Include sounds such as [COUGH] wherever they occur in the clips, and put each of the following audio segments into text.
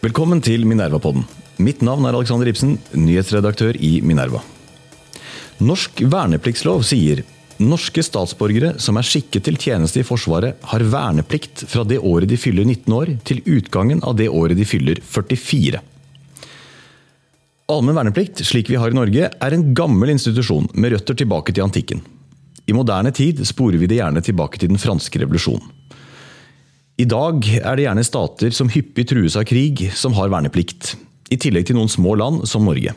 Velkommen til Minerva-podden. Mitt navn er Alexander Ibsen, nyhetsredaktør i Minerva. Norsk vernepliktslov sier norske statsborgere som er skikket til tjeneste i Forsvaret, har verneplikt fra det året de fyller 19 år, til utgangen av det året de fyller 44. Allmenn verneplikt, slik vi har i Norge, er en gammel institusjon med røtter tilbake til antikken. I moderne tid sporer vi det gjerne tilbake til den franske revolusjonen. I dag er det gjerne stater som hyppig trues av krig, som har verneplikt. I tillegg til noen små land, som Norge.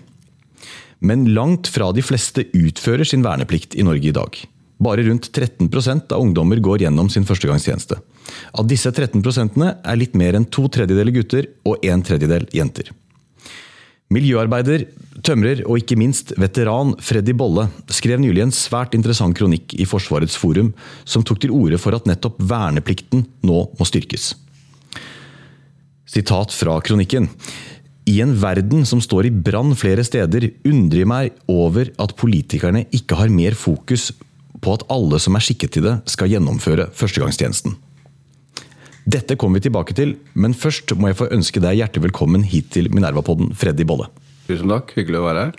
Men langt fra de fleste utfører sin verneplikt i Norge i dag. Bare rundt 13% av ungdommer går gjennom sin førstegangstjeneste. Av disse 13% er litt mer enn to tredjedeler gutter og en tredjedel jenter. Miljøarbeider, tømrer og ikke minst veteran Freddy Bolle skrev nylig en svært interessant kronikk i Forsvarets forum, som tok til orde for at nettopp verneplikten nå må styrkes. Sitat fra kronikken. I en verden som står i brann flere steder, undrer jeg meg over at politikerne ikke har mer fokus på at alle som er skikket til det, skal gjennomføre førstegangstjenesten. Dette kommer vi tilbake til, men først må jeg få ønske deg hjertelig velkommen hit til Minerva-podden, Freddy Bolle. Tusen takk, hyggelig å være her.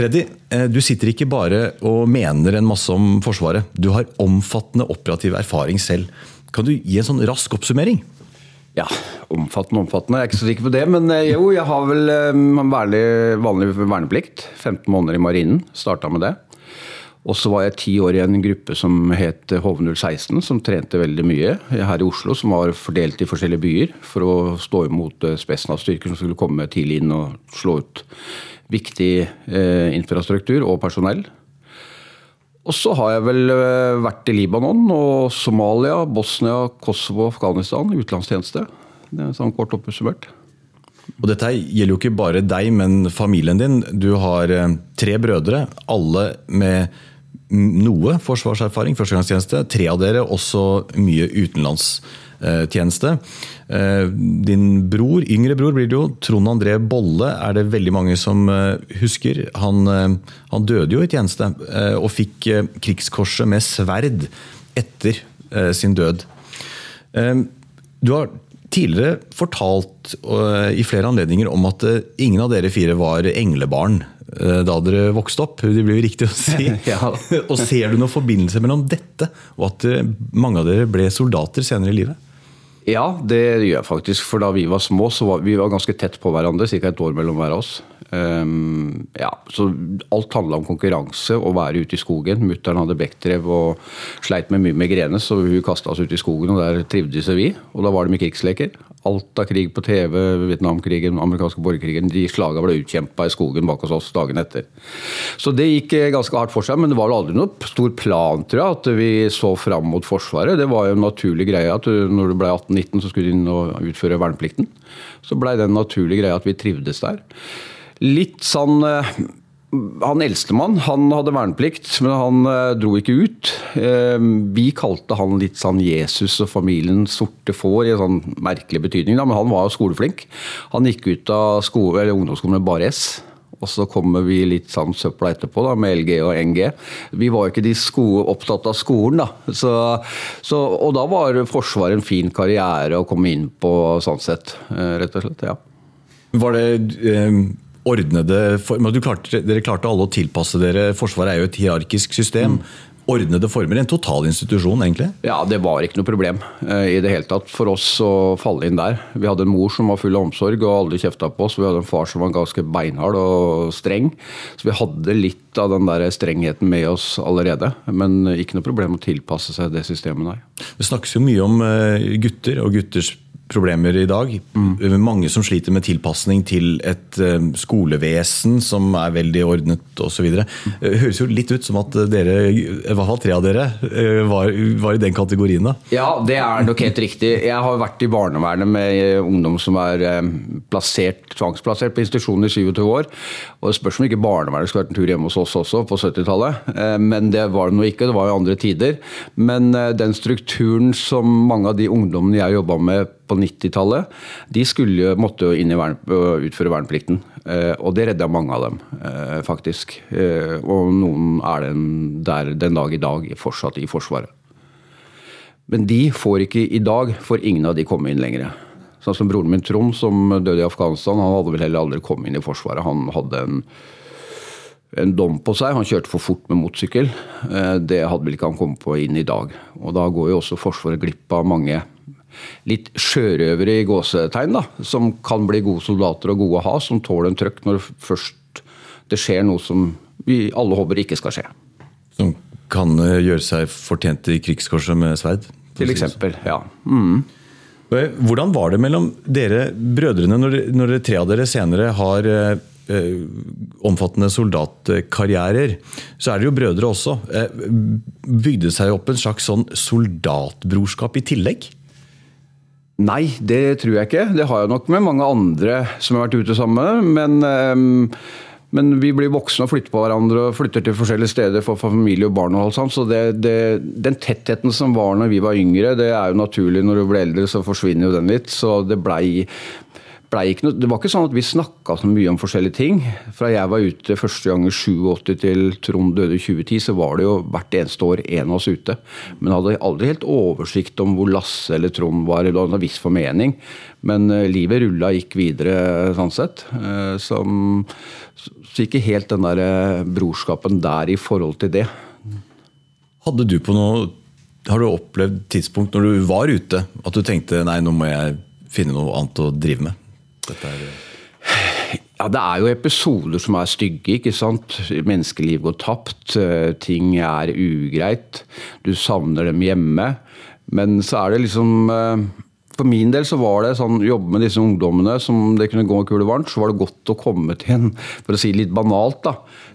Freddy, eh, du sitter ikke bare og mener en masse om Forsvaret. Du har omfattende operativ erfaring selv. Kan du gi en sånn rask oppsummering? Ja, omfattende, omfattende. Jeg er ikke så sikker på det. Men eh, jo, jeg har vel eh, vanlig, vanlig verneplikt. 15 måneder i marinen. Starta med det. Og så var jeg ti år i en gruppe som het HV016, som trente veldig mye her i Oslo. Som var fordelt i forskjellige byer for å stå imot eh, Spetsnaz-styrker som skulle komme tidlig inn og slå ut viktig eh, infrastruktur og personell. Og så har jeg vel eh, vært i Libanon og Somalia, Bosnia, Kosovo, Afghanistan. Utenlandstjeneste. Det er sånn kort oppsummert. Og dette gjelder jo ikke bare deg, men familien din. Du har eh, tre brødre, alle med noe forsvarserfaring, førstegangstjeneste. Tre av dere også mye utenlandstjeneste. Eh, din bror, yngre bror blir det jo, Trond André Bolle, er det veldig mange som eh, husker. Han, eh, han døde jo i tjeneste, og fikk krigskorset med sverd etter sin død. Du har tidligere fortalt i flere anledninger om at ingen av dere fire var englebarn da dere vokste opp. Det blir jo riktig å [LAUGHS] si. ja. og Ser du noen forbindelse mellom dette og at eh, mange av dere ble soldater senere i livet? Ja, det gjør jeg faktisk. For da vi var små, så var vi var ganske tett på hverandre. Ca. et år mellom hver av oss. Um, ja, så alt handla om konkurranse, og være ute i skogen. Mutter'n hadde bekkdrev og sleit med mye migrene, så hun kasta oss ut i skogen, og der trivdes vi. Og da var det med krigsleker. Alt av krig på TV, Vietnamkrigen, amerikanske borgerkrigen, de slaga ble utkjempa i skogen bak hos oss dagen etter. Så det gikk eh, ganske hardt for seg, men det var vel aldri noe stor plan, tror jeg, at vi så fram mot Forsvaret. Det var jo en naturlig greie at når du ble 18-19, så skulle du inn og utføre verneplikten. Så blei det en naturlig greie at vi trivdes der. Litt sånn eh, han eldstemann han hadde verneplikt, men han eh, dro ikke ut. Eh, vi kalte han litt sånn Jesus og familien sorte får, i en sånn merkelig betydning. Men han var jo skoleflink. Han gikk ut av skole, ungdomsskolen med bare S. Og så kommer vi litt sånn søpla etterpå, da, med LG og NG. Vi var jo ikke de opptatt av skolen, da. Så, så, og da var Forsvaret en fin karriere å komme inn på, sånn sett. Rett og slett. ja. Var det ordnede former. Klarte, dere klarte alle å tilpasse dere. Forsvaret er jo et hierarkisk system. Mm. Ordnede former. En total institusjon, egentlig? Ja, det var ikke noe problem uh, i det hele tatt for oss å falle inn der. Vi hadde en mor som var full av omsorg og aldri kjefta på oss. Vi hadde en far som var ganske beinhard og streng. Så vi hadde litt av den der strengheten med oss allerede. Men ikke noe problem å tilpasse seg det systemet, nei. Det snakkes jo mye om eh, gutter og gutters problemer i dag. Mm. Mange som sliter med tilpasning til et uh, skolevesen som er veldig ordnet osv. Det uh, høres jo litt ut som at dere, i hvert fall tre av dere, uh, var, var, i den kategorien. da. Ja, det er nok helt riktig. Jeg har vært i barnevernet med ungdom som er plassert, tvangsplassert på institusjon i 27 år. Og Det spørs om ikke barnevernet skulle vært en tur hjemme hos oss også på 70-tallet. Men det var det nå ikke, det var jo andre tider. Men den strukturen som mange av de ungdommene jeg jobba med på 90-tallet, de skulle, måtte jo inn i vern, utføre verneplikten. Og det redda mange av dem, faktisk. Og noen er den der den dag i dag fortsatt i Forsvaret. Men de får ikke i dag, får ingen av de komme inn lenger. Sånn som broren min Trond, som døde i Afghanistan, han hadde vel heller aldri kommet inn i Forsvaret. Han hadde en en dom på seg. Han kjørte for fort med motorsykkel. Det hadde vel ikke han kommet på inn i dag. Og da går jo også Forsvaret glipp av mange litt sjørøvere i gåsetegn, da, som kan bli gode soldater og gode å ha, som tåler en trøkk når først det skjer noe som vi alle håper ikke skal skje. Som kan eh, gjøre seg fortjent i krigskorset med sverd? Til eksempel, ja. Mm. Hvordan var det mellom dere brødrene når, når tre av dere senere har eh, eh, omfattende soldatkarrierer, så er dere jo brødre også. Eh, bygde seg opp en slags sånn soldatbrorskap i tillegg? Nei, det tror jeg ikke. Det har jeg nok med mange andre som har vært ute sammen. Men, ehm, men vi blir voksne og flytter på hverandre og flytter til forskjellige steder for familie og barn. og alt sånt. Så det, det, Den tettheten som var når vi var yngre, det er jo naturlig. Når du blir eldre, så forsvinner jo den litt. Så det blei noe, det var ikke sånn at vi snakka så mye om forskjellige ting. Fra jeg var ute første gang i 87 til Trond døde i 2010, så var det jo hvert eneste år en av oss ute. Men hadde aldri helt oversikt om hvor Lasse eller Trond var. Det hadde en viss formening. Men uh, livet rulla gikk videre, sånn sett. Uh, som, så ikke helt den der uh, brorskapen der i forhold til det. Hadde du på noe Har du opplevd tidspunkt når du var ute, at du tenkte nei, nå må jeg finne noe annet å drive med? Er... Ja, Det er jo episoder som er stygge. ikke sant? Menneskeliv går tapt. Eh, ting er ugreit. Du savner dem hjemme. Men så er det liksom eh, For min del så var det sånn jobbe med disse ungdommene som det kunne gå kule varmt, så var det godt å komme til en, for å si litt banalt, da,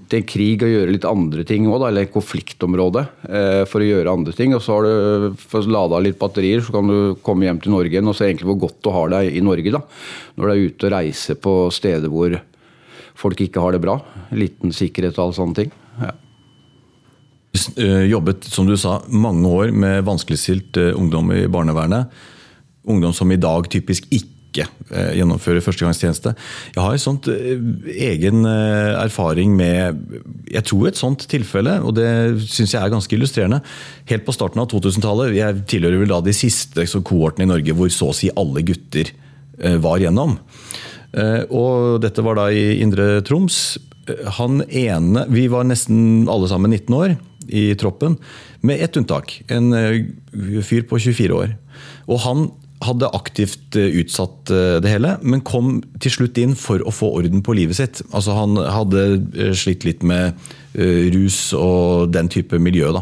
til en krig og gjøre litt andre ting òg, eller et konfliktområde. Eh, for å gjøre andre ting. Og så har du lada litt batterier, så kan du komme hjem til Norge igjen og se egentlig hvor godt du har deg i Norge. da. Når du er ute og reiser på steder hvor folk ikke har det bra. Liten sikkerhet og alle sånne ting. Ja. Eh, jobbet, som du sa, mange år med vanskeligstilt eh, ungdom i barnevernet. Ungdom som i dag typisk ikke eh, gjennomføre førstegangstjeneste. Jeg har en sånt eh, egen eh, erfaring med jeg tror et sånt tilfelle, og det syns jeg er ganske illustrerende. Helt på starten av 2000-tallet, jeg tilhører vel da de siste kohortene i Norge hvor så å si alle gutter var gjennom. Og dette var da i Indre Troms. Han ene Vi var nesten alle sammen 19 år i troppen, med ett unntak. En fyr på 24 år. Og han hadde aktivt eh, utsatt eh, det hele, men kom til slutt inn for å få orden på livet sitt. Altså Han hadde eh, slitt litt med rus og den type miljø. da.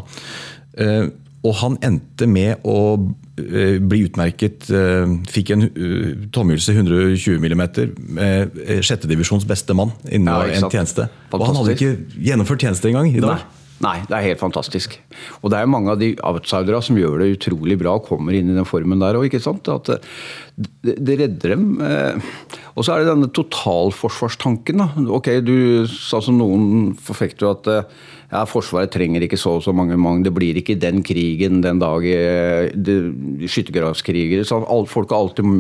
Og han endte med å bli utmerket Fikk en tomhjulse 120 mm sjettedivisjons beste mann innen ja, en tjeneste. Og han hadde ikke gjennomført tjeneste engang i dag. Nei. Nei, det er helt fantastisk. Og det er mange av de outsiderne som gjør det utrolig bra og kommer inn i den formen der òg. At det, det, redder dem. Eh. Og så er det denne totalforsvarstanken. Da. Ok, Du sa som noen forfekter at eh, ja, Forsvaret trenger ikke så og så mange mange. Det blir ikke den krigen den dag skyttergravskriger. Folk har alltid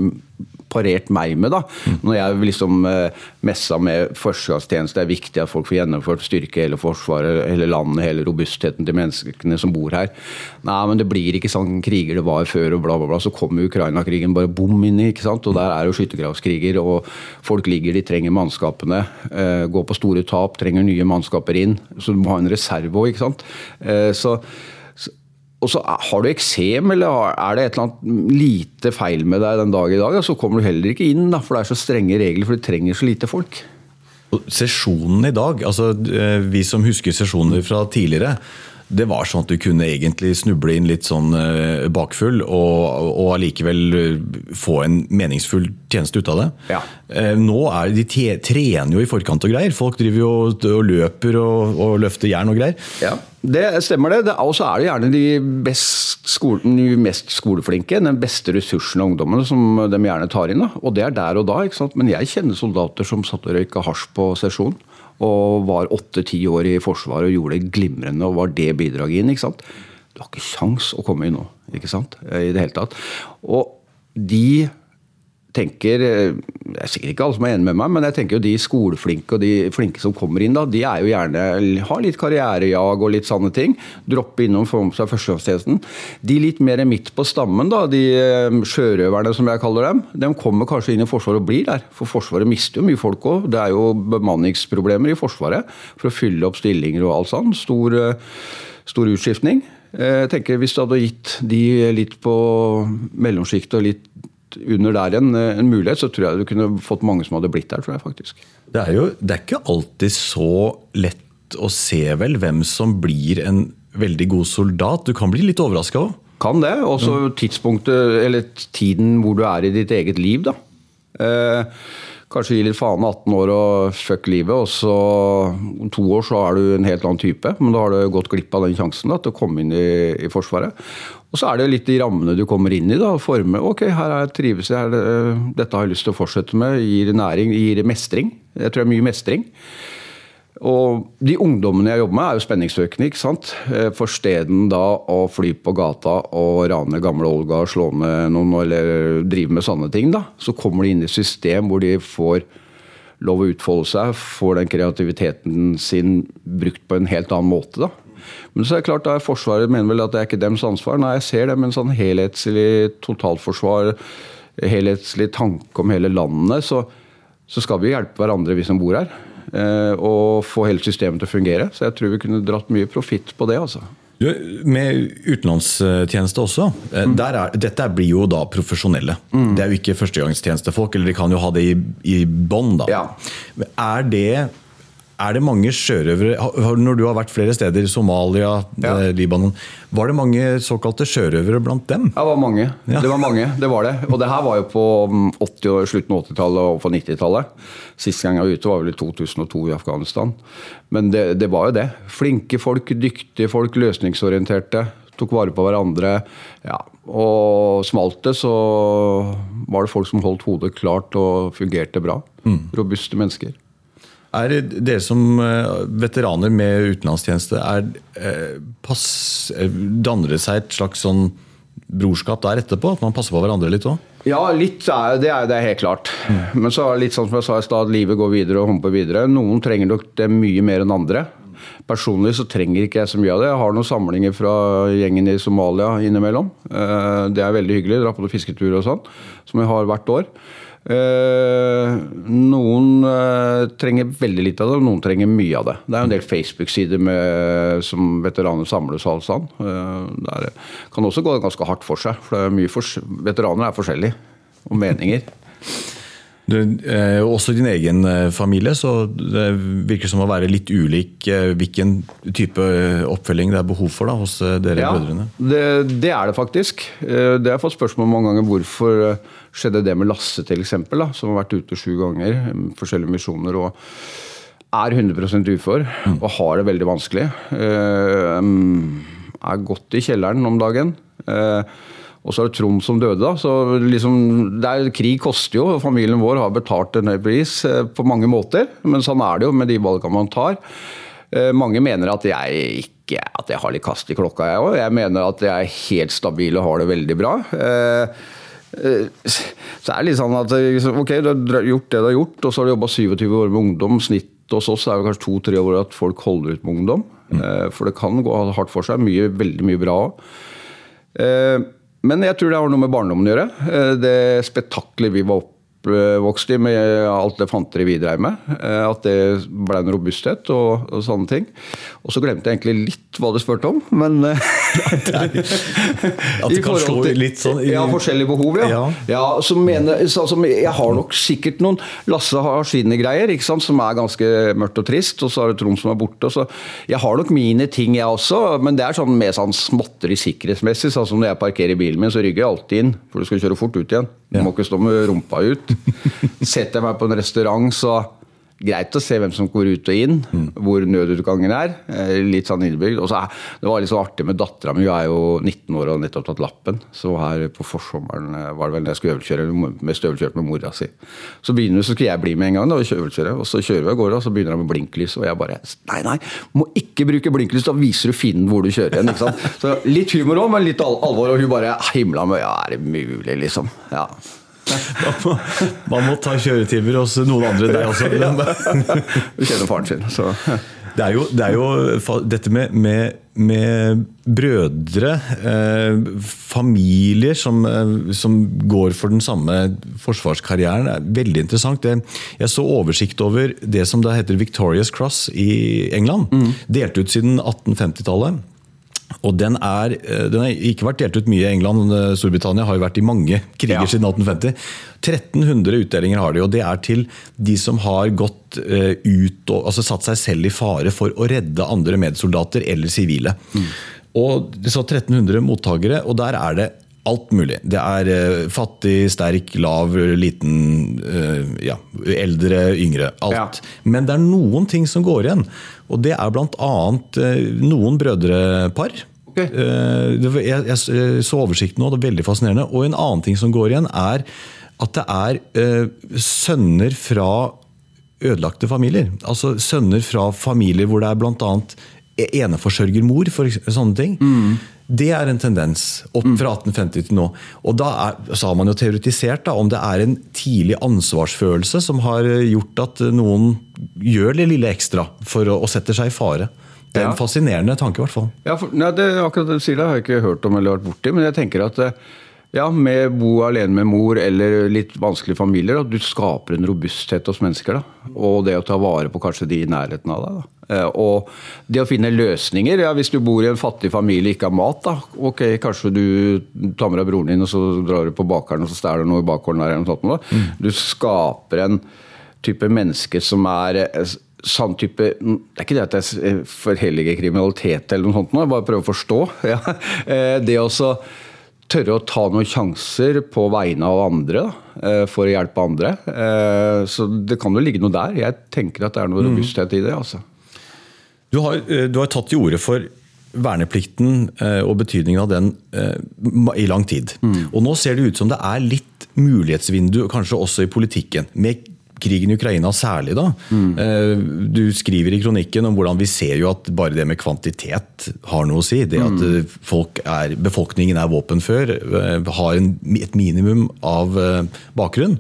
parert meg med. da. Når jeg liksom eh, messa med førstegangstjeneste, det er viktig at folk får gjennomført styrke hele Forsvaret, hele landet, hele robustheten til menneskene som bor her. Nei, men det blir ikke sånn kriger det var før, og bla, bla, bla. Så kommer Ukraina-krigen bare bom inni, ikke sant. Og der er jo skyttergravskriger, og folk ligger, de trenger mannskapene. Eh, går på store tap, trenger nye mannskaper inn. Så du må ha en reserve òg, ikke sant. Eh, så og så Har du eksem eller er det et eller annet lite feil med deg den dag i dag, så kommer du heller ikke inn, da, for det er så strenge regler, for du trenger så lite folk. Sesjonen i dag, altså eh, vi som husker sesjoner fra tidligere, det var sånn at du kunne egentlig snuble inn litt sånn eh, bakfull, og, og allikevel eh, få en meningsfull tjeneste ut av det. Ja. Eh, Nå er de trener jo i forkant og greier. Folk driver jo og, løper og, og løfter jern og greier. Ja, det stemmer det. det og så er det gjerne de, skole, de mest skoleflinke, den beste ressursen av ungdommene som de gjerne tar inn. Da. Og det er der og da. Men jeg kjenner soldater som satt og røyka hasj på sesjon. Og var åtte-ti år i Forsvaret og gjorde det glimrende og var det bidraget inn. ikke sant? Du har ikke sjans å komme inn nå, ikke sant? I det hele tatt. Og de tenker eh, Det er sikkert ikke alle som er enig med meg, men jeg tenker jo de skoleflinke og de flinke som kommer inn, da, de er jo gjerne har litt karrierejag og litt sånne ting. Droppe innom, få med seg førstegangstjenesten. De litt mer midt på stammen, da, de eh, sjørøverne som jeg kaller dem, de kommer kanskje inn i Forsvaret og blir der. For Forsvaret mister jo mye folk òg. Det er jo bemanningsproblemer i Forsvaret for å fylle opp stillinger og alt sånt. Stor, eh, stor utskiftning. Jeg tenker Hvis du hadde gitt de litt på mellomsjiktet og litt under der igjen eh, en mulighet, så tror jeg du kunne fått mange som hadde blitt der. tror jeg faktisk. Det er jo det er ikke alltid så lett å se vel hvem som blir en veldig god soldat. Du kan bli litt overraska òg. Kan det. Også tidspunktet, eller tiden hvor du er i ditt eget liv, da. Eh, kanskje gi litt faen 18 år og fuck livet, og så om to år så er du en helt annen type. Men da har du gått glipp av den sjansen da, til å komme inn i, i Forsvaret. Og så er det litt de rammene du kommer inn i. da, Forme ok, her er jeg trives jeg, det- dette har jeg lyst til å fortsette med. Gir næring, gir mestring. Jeg tror det er mye mestring. Og de ungdommene jeg jobber med, er jo spenningsøkende. ikke sant? Eh, For steden da å fly på gata og rane gamle Olga og slå ned noen, eller drive med sånne ting, da, så kommer de inn i system hvor de får lov å utfolde seg, får den kreativiteten sin brukt på en helt annen måte. da. Men så er det klart, da er Forsvaret mener vel at det er ikke dems ansvar. Nei, jeg ser det men sånn helhetslig totalforsvar, helhetslig tanke om hele landet, så, så skal vi hjelpe hverandre, vi som bor her. eh, Og få hele systemet til å fungere. Så jeg tror vi kunne dratt mye profitt på det. altså. Du, Med utenlandstjeneste også. Mm. Der er, dette blir jo da profesjonelle. Det er jo ikke førstegangstjenestefolk, eller de kan jo ha det i, i bånn. da. Ja. Er det, er det mange sjørøvere Når du har vært flere steder, Somalia, Ja. eh, Libanon, var det mange såkalte sjørøvere blant dem? Det var mange. Ja. Det var mange, det var det. Og det her var jo på mm, 80 år, slutten av 80-tallet og på 90-tallet. Sist gang jeg var ute var vel i 2002 i Afghanistan. Men det, det var jo det. Flinke folk, dyktige folk, løsningsorienterte. Tok vare på hverandre. Ja. Og smalt det, så var det folk som holdt hodet klart og fungerte bra. Robuste mennesker. Er dere som eh, veteraner med utenlandstjeneste, er, eh, pass, eh, danner det seg et slags sånn brorskap der etterpå? At man passer på hverandre litt òg? Ja, litt er det, er det er helt klart. Men så er det litt sånn som jeg sa i stad, livet går videre og humper videre. Noen trenger nok det mye mer enn andre. Personlig så trenger ikke jeg så mye av det. Jeg har noen samlinger fra gjengen i Somalia innimellom. Det er veldig hyggelig. Dra på noen fisketurer og sånn, som jeg har hvert år. Eh, Noen eh, trenger veldig lite av det, og noen trenger mye av det. Det er en del Facebook-sider som veteraner samles og alt sånn. Det kan også gå ganske hardt for seg, for mye veteraner er forskjellige. Og meninger. Du, eh, også din egen eh, familie, så det virker som å være litt ulik eh, hvilken type eh, oppfølging det er behov for da, hos eh, dere Ja, brødrene. det, det er det faktisk. Eh, Det har jeg fått spørsmål om mange ganger. Hvorfor skjedde det med Lasse, til eksempel, da, som har vært ute sju ganger, med forskjellige misjoner, og er 100% ufør og har det veldig vanskelig. Mm, Er godt i kjelleren om dagen. Eh, Og så er det Trond som døde, da. Så liksom, det er, krig koster jo, familien vår har betalt en høy pris eh, på mange måter. Men sånn er det jo med de valgene man tar. Eh, Mange mener at jeg ikke at jeg har litt kast i klokka, jeg òg. Jeg mener at jeg er helt stabil og har det veldig bra. Eh, Så er det litt sånn at eh, ok, du har gjort det du har gjort, og så har du jobba 27 år med ungdom. Snitt hos oss er det kanskje to-tre år at folk holder ut med ungdom. Eh, For det kan gå hardt for seg. Mye, veldig mye bra òg. Men jeg tror det har noe med barndommen å gjøre. Eh, Det spetakkelet vi var oppvokst i med alt det fanteri vi drev med. eh, At det ble en robusthet og, og sånne ting. Og så glemte jeg egentlig litt hva du spurte om, men [LAUGHS] At det kan slå til- litt sånn i- Ja, forskjellige behov, ja. Ja. ja. så mener, så, altså, jeg har nok sikkert noen Lasse har sine greier, som er ganske mørkt og trist, og så har du Trond som er borte. Så jeg har nok mine ting, jeg også, men det er sånn mer sånn småtteri sikkerhetsmessig. Sånn som når jeg parkerer bilen min, så rygger jeg alltid inn, for du skal kjøre fort ut igjen. Du må ikke stå med rumpa ut. [LAUGHS] Setter jeg meg på en restaurant, så Greit å se hvem som går ut og inn, hvor nødutgangen er. eh, Litt sånn innebygd. Og så er, det var litt så artig med dattera mi, hun er jo 19 år og har nettopp tatt lappen. Så her på forsommeren eh, var det vel når jeg skulle øvelkjøre mest øvelkjørt med mora si. Så begynner så skulle jeg bli med en gang, da, og øvelkjøre. Og så kjører vi av gårde, og så begynner han med blinklys. Og jeg bare Nei, nei, må ikke bruke blinklys, da viser du finnen hvor du kjører hen. ikke sant? Så litt humor òg, men litt alvor. Og hun bare himla med Ja, er det mulig, liksom? Ja. [LAUGHS] Man må ta kjøretimer hos noen andre, enn deg også. Ja. [LAUGHS] Kjenner faren sin, så Det er jo, det er jo dette med, med, med brødre, eh, familier som, eh, som går for den samme forsvarskarrieren, er veldig interessant. Det, jeg så oversikt over det som da heter Victorious Cross i England. Delt ut siden 1850-tallet. Og den, er, eh, den har ikke vært delt ut mye i England. eh, Storbritannia har jo vært i mange kriger Ja. siden 1850. 1300 utdelinger har de, og det er til de som har gått eh, ut og altså satt seg selv i fare for å redde andre medsoldater eller sivile. Og det så 1300 mottakere, og der er det alt mulig. Det er eh, fattig, sterk, lav, liten, eh, ja, eldre, yngre. Alt. Ja. Men det er noen ting som går igjen. Og det er bl.a. noen brødrepar. Okay. Eh, Jeg, jeg så oversikten nå, det er veldig fascinerende. Og en annen ting som går igjen, er at det er eh, sønner fra ødelagte familier. Altså sønner fra familier hvor det er bl.a. eneforsørgermor, for sånne ting. Det er en tendens opp fra 1850 til nå. Og da er, så har man jo teoretisert da, om det er en tidlig ansvarsfølelse som har gjort at noen gjør det lille ekstra for å, og setter seg i fare. Det er en fascinerende tanke, i hvert fall. Ja, for, nei, det, akkurat det du sier, det har jeg ikke hørt om eller vært borti. Men jeg tenker at eh, ja, med bo alene med mor eller litt vanskelige familier, Da. du skaper en robusthet hos mennesker. da. Og det å ta vare på kanskje de i nærheten av deg. da. Eh, Og det å finne løsninger. ja, Hvis du bor i en fattig familie og ikke har mat, da. Ok, kanskje du tar med deg broren din og så drar du på bakeren og så stjeler du noe i bakgården der. eller noe sånt. Du skaper en type menneske som er eh, sånn type Det er ikke det at jeg eh, forhelliger kriminalitet eller noe sånt, nå, jeg bare prøver å forstå. [LAUGHS] Ja. Det også så tørre å ta noen sjanser på vegne av andre eh, for å hjelpe andre. Eh, Så det kan jo ligge noe der. Jeg tenker at det er noe robusthet i det. altså. Du har, eh, du har tatt til orde for verneplikten og betydningen av den i lang tid. Og nå ser det ut som det er litt mulighetsvindu, kanskje også i politikken. Med krigen i Ukraina særlig, da. Mm. Du skriver i kronikken om hvordan vi ser jo at bare det med kvantitet har noe å si. Det at eh, folk er, befolkningen er våpenfør, eh, har en, et minimum av eh, bakgrunn.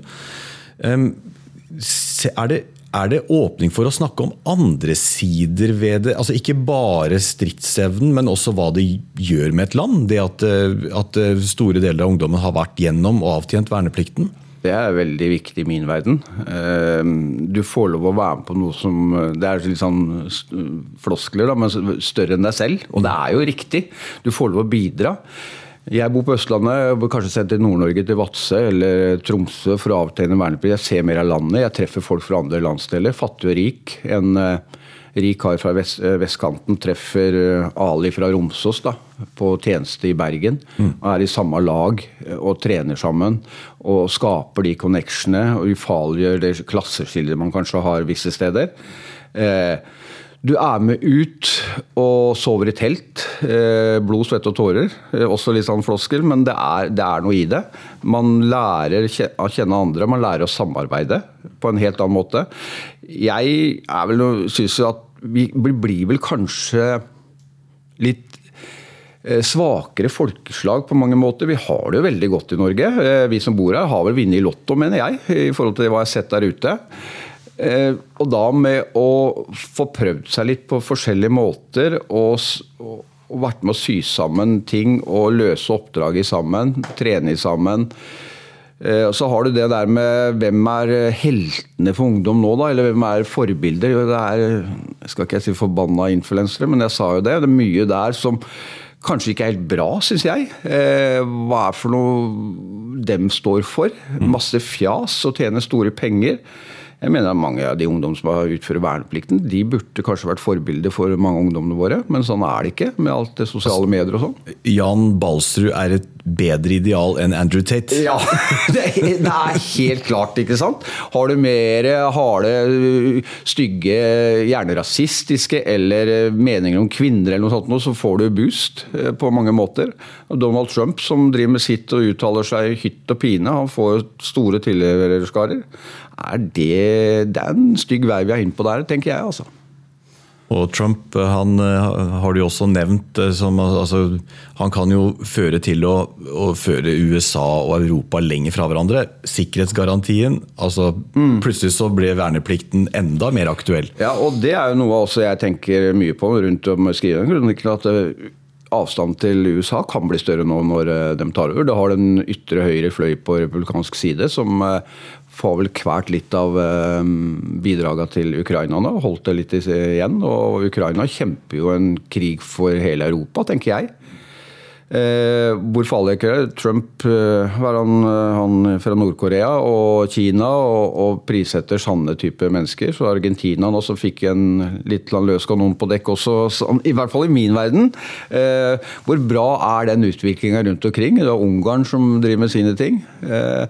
Er det, er det åpning for å snakke om andre sider ved det? Altså Ikke bare stridsevnen, men også hva det gjør med et land? Det at, eh, at eh, store deler av ungdommen har vært gjennom og avtjent verneplikten? Det er veldig viktig i min verden. Eh, Du får lov å være med på noe som Det er litt sånn floskler, da, men større enn deg selv. Og det er jo riktig. Du får lov å bidra. Jeg bor på Østlandet, kanskje sendt til Nord-Norge, til Vadsø eller Tromsø for å avtjene verneplikt. Jeg ser mer av landet, jeg treffer folk fra andre landsdeler. Fattig og rik. En eh, rik kar fra vest, eh, vestkanten treffer eh, Ali fra Romsås da, på tjeneste i Bergen. Og er i samme lag eh, og trener sammen. Og skaper de connectionene og ufarliggjør det klasseskillet man kanskje har visse steder. Eh, du er med ut og sover i telt. Eh, blod, svette og tårer. Eh, også litt sånn floskel, men det er, det er noe i det. Man lærer å kjenne andre, man lærer å samarbeide på en helt annen måte. Jeg er vel, synes jo at vi blir vel kanskje litt eh, svakere folkeslag på mange måter. Vi har det jo veldig godt i Norge. Vi som bor her har vel vunnet i Lotto, mener jeg, i forhold til hva jeg har sett der ute. Eh, Og da med å få prøvd seg litt på forskjellige måter og, og og vært med å sy sammen ting og løse oppdrag i sammen, trene i sammen. Eh, Så har du det der med hvem er heltene for ungdom nå, da? Eller hvem er forbilder? Jo, Det er, jeg skal ikke si forbanna influensere, men jeg sa jo det. Det er mye der som kanskje ikke er helt bra, syns jeg. Eh, hva er for noe dem står for? Masse fjas og tjener store penger. Jeg mener at Mange av de ungdommene som har utfører verneplikten, de burde kanskje vært forbilder for mange av ungdommene våre, men sånn er det ikke med alt det sosiale medier og sånn. Jan Balsrud er et bedre ideal enn Andrew Tate. Ja, [LAUGHS] det er, er helt klart, ikke sant? Har du mer harde, stygge, gjerne rasistiske eller meninger om kvinner eller noe sånt, så får du boost eh, på mange måter. Donald Trump som driver med sitt og uttaler seg hytt og pine, han får store tilhørerskarer er det, det er en stygg vei vi er inne på der, tenker jeg. altså. Og Trump han eh, har du jo også nevnt eh, som altså, Han kan jo føre til å, å, føre USA og Europa lenger fra hverandre. Sikkerhetsgarantien altså mm. Plutselig så ble verneplikten enda mer aktuell. Ja, og det er jo noe også jeg tenker mye på rundt om skrivingen. kronikken, at eh, avstanden til USA kan bli større nå når de tar over. Det har den ytre høyre fløy på republikansk side som får vel kvært litt av eh, bidragene til Ukraina nå. Holdt det litt igjen. Og Ukraina kjemper jo en krig for hele Europa, tenker jeg. Eh, hvor farlig er det? Trump eh, var han, han fra Nord-Korea og Kina og, og prissetter sanne type mennesker. Så Argentina også fikk en litt løs kanon på dekk også, i hvert fall i min verden. Eh, hvor bra er den utviklinga rundt omkring? Det er Ungarn som driver med sine ting. Eh,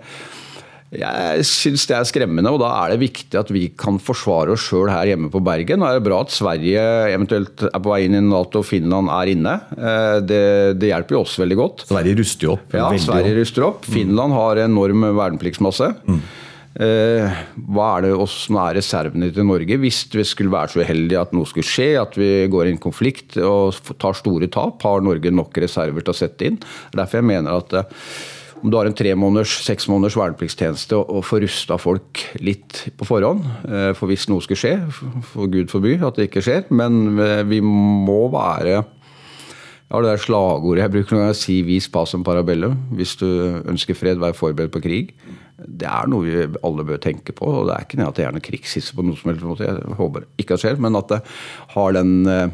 jeg syns det er skremmende, og da er det viktig at vi kan forsvare oss sjøl her hjemme på Bergen. Da er det bra at Sverige eventuelt er på vei inn i Nato og Finland er inne. Eh, det, det hjelper jo oss veldig godt. Sverige ruster jo opp. Ja, Sverige ruster opp. Finland har enorm vernepliktsmasse. Mm. Eh, hva er det som er reservene til Norge hvis vi skulle være så uheldige at noe skulle skje, at vi går i en konflikt og tar store tap? Har Norge nok reserver til å sette inn? Derfor jeg mener at eh, om du har en tre måneders, seks måneders vernepliktstjeneste og, får rusta folk litt på forhånd. Eh, for hvis noe skulle skje, for Gud forby at det ikke skjer. Men eh, vi må være ja, det er slagordet jeg bruker når jeg sier 'vis pasum parabellum'. Hvis du ønsker fred, vær forberedt på krig. Det er noe vi alle bør tenke på. og Det er ikke at det er noe krigshisse på noen som helst måte. Jeg håper ikke at det skjer, men at det har den eh,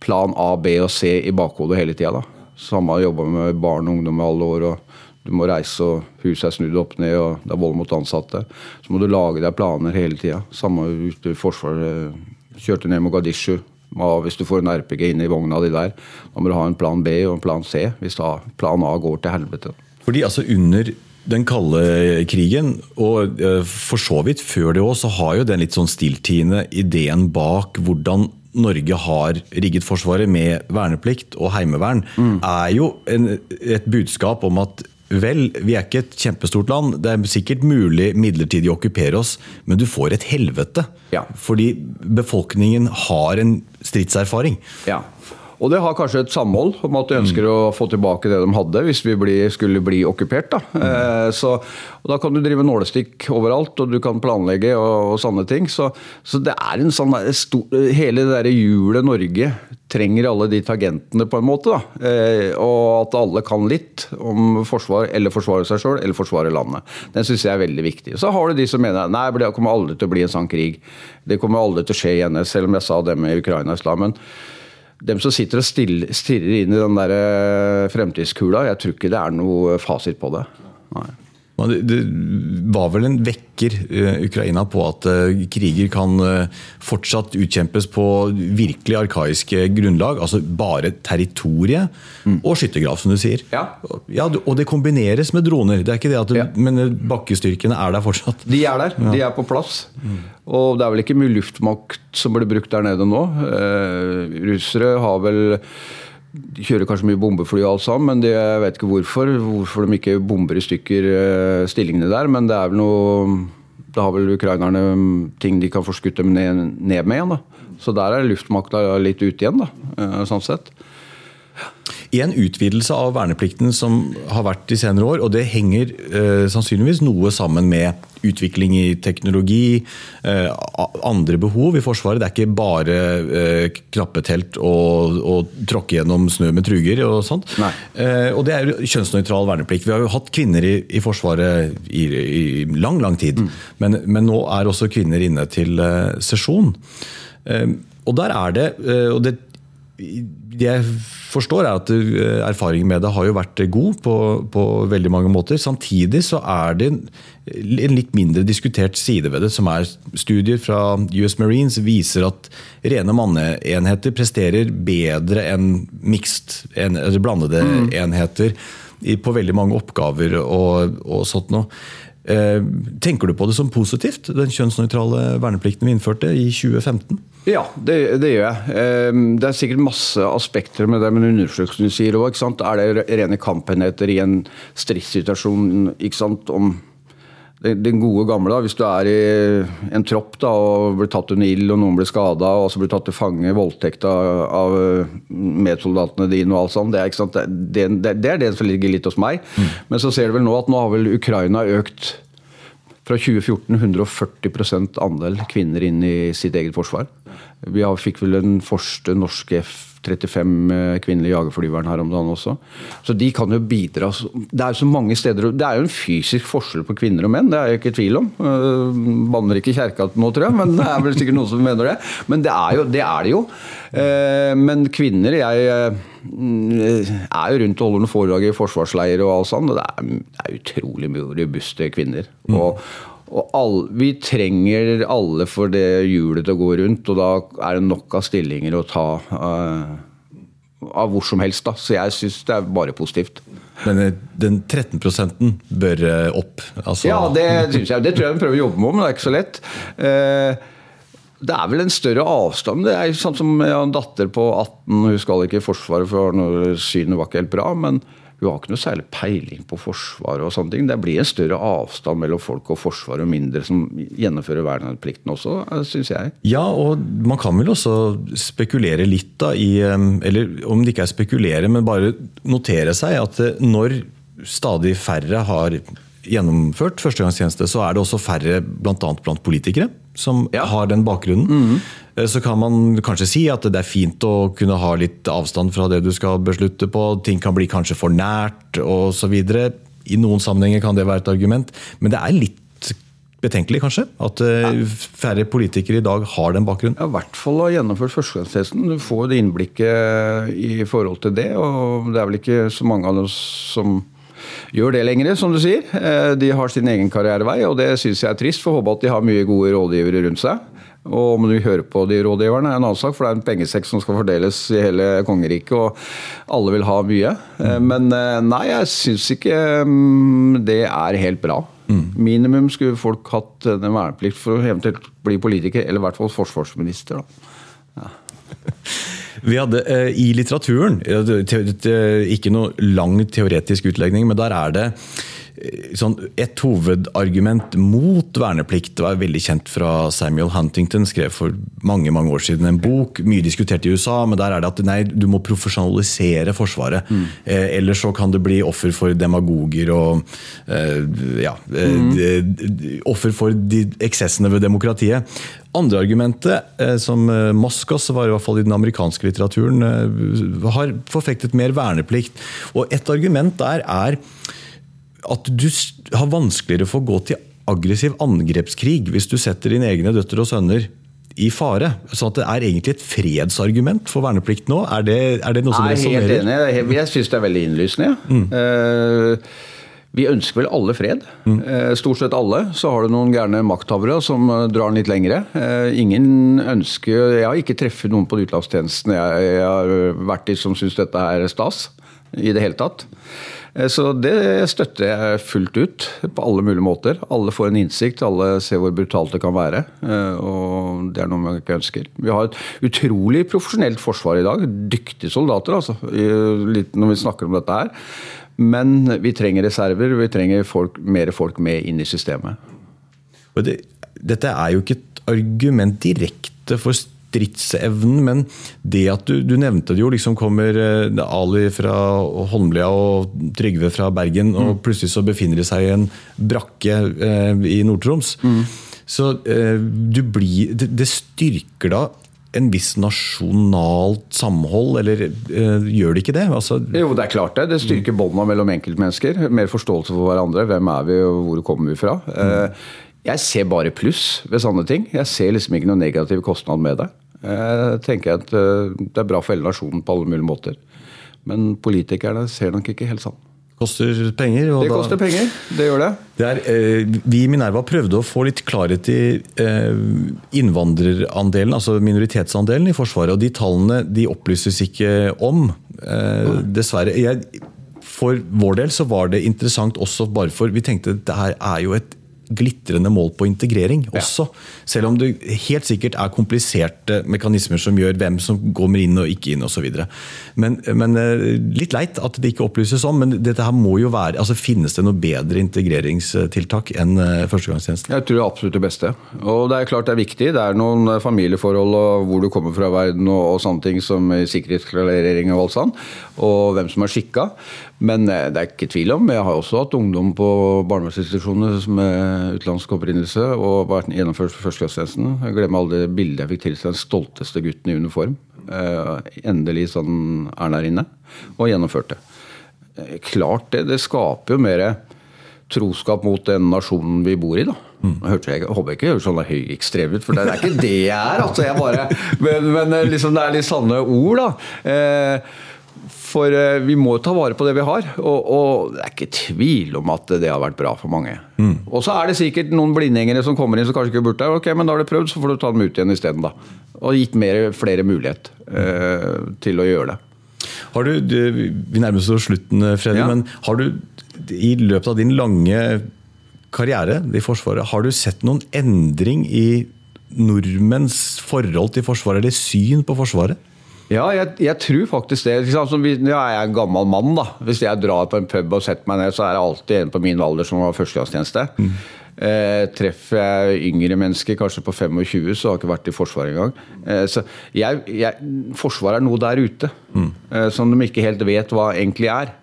plan A, B og C i bakhodet hele tida. Samme har jobba med barn og ungdom i alle år. og Du må reise, og huset er snudd opp ned, og det er vold mot ansatte. Så må du lage deg planer hele tida. Samme ute i Forsvaret. Kjørte ned Mogadishu. Hvis du får en RPG inn i vogna di der, da må du ha en plan B og en plan C hvis da plan A går til helvete. Fordi altså under den kalde krigen, og eh, for så vidt før det òg, så har jo den litt sånn stilltiende ideen bak hvordan Norge har rigget Forsvaret med verneplikt og heimevern, mm. er jo en, et budskap om at Vel, vi er ikke et kjempestort land. Det er sikkert mulig midlertidig å okkupere oss, men du får et helvete. Ja. Fordi befolkningen har en stridserfaring. Ja. Og det har kanskje et samhold om at de ønsker mm. å få tilbake det de hadde hvis vi bli, skulle bli okkupert. Da. Mm. Eh, så, da kan du drive nålestikk overalt, og du kan planlegge og, og sånne ting. Så, så, det er en sånn stor, Hele det derre hjulet Norge trenger alle de tagentene, på en måte. Eh, og at alle kan litt om forsvar, eller forsvare seg sjøl, eller forsvare landet. Den syns jeg er veldig viktig. Så har du de som mener nei, det kommer aldri til å bli en sånn krig. Det kommer aldri til å skje igjen, selv om jeg sa det med Ukraina-islamen dem som sitter og stirrer inn i den der eh, fremtidskula, jeg tror ikke det er noe fasit på det. Nei. Det var vel en vekker eh, Ukraina på at eh, kriger kan fortsatt utkjempes på virkelig arkaiske grunnlag. Altså bare territoriet mm. og skyttergrav, som du sier. Ja. ja. Og det kombineres med droner. Det er ikke det at du, ja. Men bakkestyrkene er der fortsatt. De er der. Ja. De er på plass. Mm. Og det er vel ikke mye luftmakt som blir brukt der nede nå. Eh, russere har vel de kjører kanskje mye bombefly og alt sammen, men det, jeg vet ikke hvorfor. Hvorfor de ikke bomber i stykker eh, stillingene der. Men det er vel noe Da har vel ukrainerne ting de kan få skutt dem ned, ned med igjen. da. Så der er luftmakta litt ute igjen, da, eh, sånn sett. En utvidelse av verneplikten som har vært de senere år, og det henger eh, sannsynligvis noe sammen med utvikling i teknologi, eh, andre behov i Forsvaret. Det er ikke bare eh, knappetelt og, og tråkke gjennom snø med truger og sånt. Eh, og det er kjønnsnøytral verneplikt. Vi har jo hatt kvinner i, i Forsvaret i, i, lang, lang tid. Mm. Men, men, nå er også kvinner inne til eh, sesjon. Eh, og der er det, og det jeg forstår er at eh, erfaringen med det har jo vært god på, på, veldig mange måter. Samtidig så er det en litt mindre diskutert side ved det, som er studier fra US Marines viser at rene manneenheter presterer bedre enn mixed, en, blandede mm. enheter på veldig mange oppgaver og, og sånt noe. Eh, tenker du på det som positivt, den kjønnsnøytrale verneplikten vi innførte i 2015? Ja, det, det, gjør jeg. Eh, det er sikkert masse aspekter med det, men undersøkelsen sier òg. Er det rene kampenheter i en stridssituasjon om den gode gamle, da, hvis du er i en tropp da, og blir tatt under ild, og noen blir skada, og så blir tatt til fange, voldtekt av, av eh, medsoldatene dine og alt sånt, det er, ikke sant? Det, det, det, er det som ligger litt hos meg. Mm. Men så ser du vel nå at nå har vel Ukraina økt fra 2014 140 andel kvinner inn i sitt eget forsvar. Vi har, fikk vel den første norske F 35 kvinnelige jagerflyverne her om dagen også. Så de kan jo bidra. Det er jo så mange steder, det er jo en fysisk forskjell på kvinner og menn, det er jeg ikke i tvil om. Øh, banner ikke kjerka nå, tror jeg, men det er vel sikkert noen som mener det. Men det er jo det. Er det jo. Øh, men kvinner Jeg øh, er jo rundt og holder noen foredrag i forsvarsleirer og alt sånt, og det er, det er utrolig mye robust kvinner. og og all, vi trenger alle for det hjulet til å gå rundt, og da er det nok av stillinger å ta uh, av hvor som helst. Da. Så jeg syns det er bare positivt. Men eh, den 13 bør eh, opp? Altså. Ja, det syns jeg. Det tror jeg vi prøver å jobbe med, men det er ikke så lett. Uh, det er vel en større avstand. Det er jo sånn som Jeg har en datter på 18, hun skal ikke i Forsvaret for synet var ikke helt bra. men hun har ikke noe særlig peiling på Forsvaret og sånne ting. Det blir en større avstand mellom folk og Forsvaret, og mindre som gjennomfører verneplikten også, syns jeg. Ja, og man kan vel også spekulere litt da i Eller om det ikke er spekulere, men bare notere seg at eh, når stadig færre har gjennomført førstegangstjeneste, så er det også færre bl.a. blant politikere som ja. har den bakgrunnen. Mm. Så kan man kanskje si at det er fint å kunne ha litt avstand fra det du skal beslutte på. Ting kan bli kanskje for nært osv. I noen sammenhenger kan det være et argument, men det er litt betenkelig, kanskje? At eh, færre politikere i dag har den bakgrunnen? Ja, I hvert fall har gjennomført førstegangstesten. Du får det innblikket i forhold til det. Og det er vel ikke så mange av oss som gjør det lenger, som du sier. Eh, de har sin egen karrierevei, og det syns jeg er trist. For håpe at de har mye gode rådgivere rundt seg. Og om du hører på de rådgiverne, er en annen sak, for det er en pengesekk som skal fordeles i hele kongeriket, og alle vil ha mye. Eh, men eh, nei, jeg syns ikke mm, det er helt bra. Mm. Minimum skulle folk hatt en verneplikt for å eventuelt bli politiker, eller i hvert fall forsvarsminister. da. Ja. [LAUGHS] Vi hadde eh, I litteraturen, ikke noe lang teoretisk utlegning, men der er det sånn, et hovedargument mot verneplikt var veldig kjent fra Samuel Huntington. Skrev for mange mange år siden en bok, mye diskutert i USA. Men der er det at nei, du må profesjonalisere Forsvaret. Mm. Eh, ellers så kan det bli offer for demagoger og eh, ja, mm. de, de, offer for de eksessene ved demokratiet. Andre argumentet, eh, som eh, Moskos var i hvert fall i den amerikanske litteraturen, eh, har forfektet mer verneplikt. Og Et argument der er at du har vanskeligere for å gå til aggressiv angrepskrig hvis du setter dine egne døtre og sønner i fare. Så det er egentlig et fredsargument for verneplikt nå? Er det, er det noe som resonnerer? Jeg er helt enig. Jeg syns det er veldig innlysende. Ja. Mm. Uh, vi ønsker vel alle fred. Mm. Stort sett alle. Så har du noen gærne makthavere som eh, drar den litt lengre. Eh, ingen ønsker Jeg har ikke treffet noen på utenlandstjenesten jeg, jeg har vært i som syns dette er stas. I det hele tatt. Så det støtter jeg fullt ut på alle mulige måter. Alle får en innsikt, alle ser hvor brutalt det kan være. Og det er noe man ikke ønsker. Vi har et utrolig profesjonelt forsvar i dag. Dyktige soldater, altså. Når vi snakker om dette her. Men vi trenger reserver, vi trenger folk, mer folk med inn i systemet. Det, dette er jo ikke et argument direkte for stridsevnen, men det at du, du nevnte det jo, liksom kommer eh, Ali fra Holmlia og Trygve fra Bergen, og mm. plutselig så befinner de seg i en brakke eh, i Nord-Troms. Mm. Så eh, blir, det, det styrker da en viss nasjonalt samhold, eller eh, gjør det ikke det? Altså, jo, det er klart det. Det styrker båndene mellom enkeltmennesker. Mer forståelse for hverandre. Hvem er vi, og hvor kommer vi fra? Mm. Jeg ser bare pluss ved sånne ting. Jeg ser liksom ikke noen negativ kostnad med det. Jeg tenker at eh, det er bra for hele nasjonen på alle mulige måter. Men politikerne ser nok ikke helt sånn. Koster penger. Det da- koster penger, det gjør det. Det er, eh, vi i Minerva prøvde å få litt klarhet i eh, innvandrerandelen, altså minoritetsandelen i Forsvaret. Og de tallene de opplyses ikke om, eh, dessverre. Jeg, for vår del så var det interessant også bare for Vi tenkte at det her er jo et glitrende mål på integrering også. Selv om det helt sikkert er kompliserte mekanismer som gjør hvem som kommer inn og ikke inn osv. Men, men eh, litt leit at det ikke opplyses om. Men dette her må jo være, altså finnes det noe bedre integreringstiltak enn eh, førstegangstjenesten? Jeg tror det er absolutt det beste. Og det er klart det er viktig. Det er noen eh, familieforhold og hvor du kommer fra i verden og, og sånne ting som sikkerhetsklarering og alt sånt. Og hvem som er skikka. Men eh, det er ikke tvil om, jeg har også hatt ungdom på barnevernsinstitusjoner med utenlandsk opprinnelse og vært gjennomført førstegangstjenesten. Jeg glemmer aldri bildet jeg fikk til den stolteste gutten i uniform. Eh, endelig sånn er han der inne. Og gjennomførte. Eh, Klart det. Det skaper jo mer troskap mot den nasjonen vi bor i, da. Jeg, hørte, jeg håper ikke jeg høres sånn høyekstrem ut, for det er ikke det jeg er. Altså, jeg bare, [LAUGHS] men men eh, liksom, det er litt sanne ord, da. Eh, for eh, vi må ta vare på det vi har, og, og det er ikke tvil om at det har vært bra for mange. Og så er det sikkert noen blindgjengere som kommer inn som kanskje ikke burde der. Ok, men da har du prøvd, så får du ta dem ut igjen isteden, da. Og gitt mer, flere mulighet eh, til å gjøre det. Har du, du, vi nærmer oss slutten, Freddy, Ja. men har du i løpet av din lange karriere i Forsvaret, har du sett noen endring i nordmenns forhold til Forsvaret, eller syn på Forsvaret? Ja, jeg, jeg tror faktisk det. Liksom, Ja, jeg er en gammel mann. da. Hvis jeg drar på en pub og setter meg ned, så er det alltid en på min alder som har førstegangstjeneste. Eh, treffer jeg yngre mennesker, kanskje på 25, så har jeg ikke vært i Forsvaret engang. Eh, så jeg, jeg, Forsvaret er noe der ute eh, som de ikke helt vet hva egentlig er.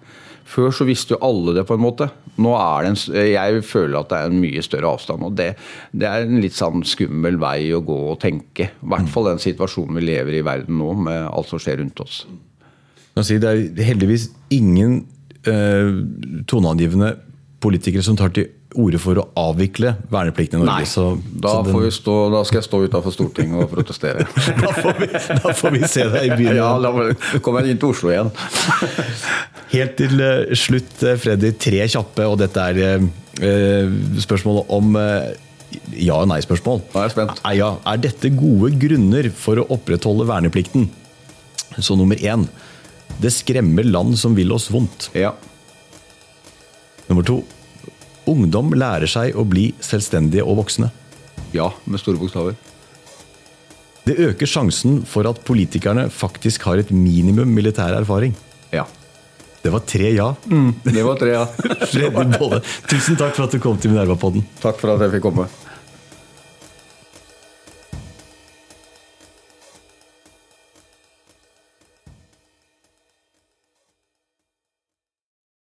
Før så visste jo alle det, på en måte. Nå er det en, Jeg føler at det er en mye større avstand. og Det, det er en litt sånn skummel vei å gå og tenke. I hvert fall den situasjonen vi lever i verden nå, med alt som skjer rundt oss. Det er heldigvis ingen eh, toneangivende politikere som tar til orde for å avvikle verneplikten i Norge. så, da, så den- får vi stå, da skal jeg stå utafor Stortinget og protestere. [LAUGHS] da, får vi, da får vi se deg i byen. ja, da kommer jeg inn til Oslo igjen. [LAUGHS] Helt til eh, slutt, eh, Freddy, tre kjappe, og dette er eh, spørsmålet om ja- og nei-spørsmål. Da er jeg spent. Er, ja, er dette gode grunner for å opprettholde verneplikten? Så nummer én det skremmer land som vil oss vondt. Ja. Nummer to ungdom lærer seg å bli selvstendige og voksne. ja, med store bokstaver. Det øker sjansen for at politikerne faktisk har et minimum militær erfaring. Ja. Det var tre ja. Det var tre, ja. [LAUGHS] Tusen takk for at du kom til Minerva-podden. Takk for at jeg fikk komme.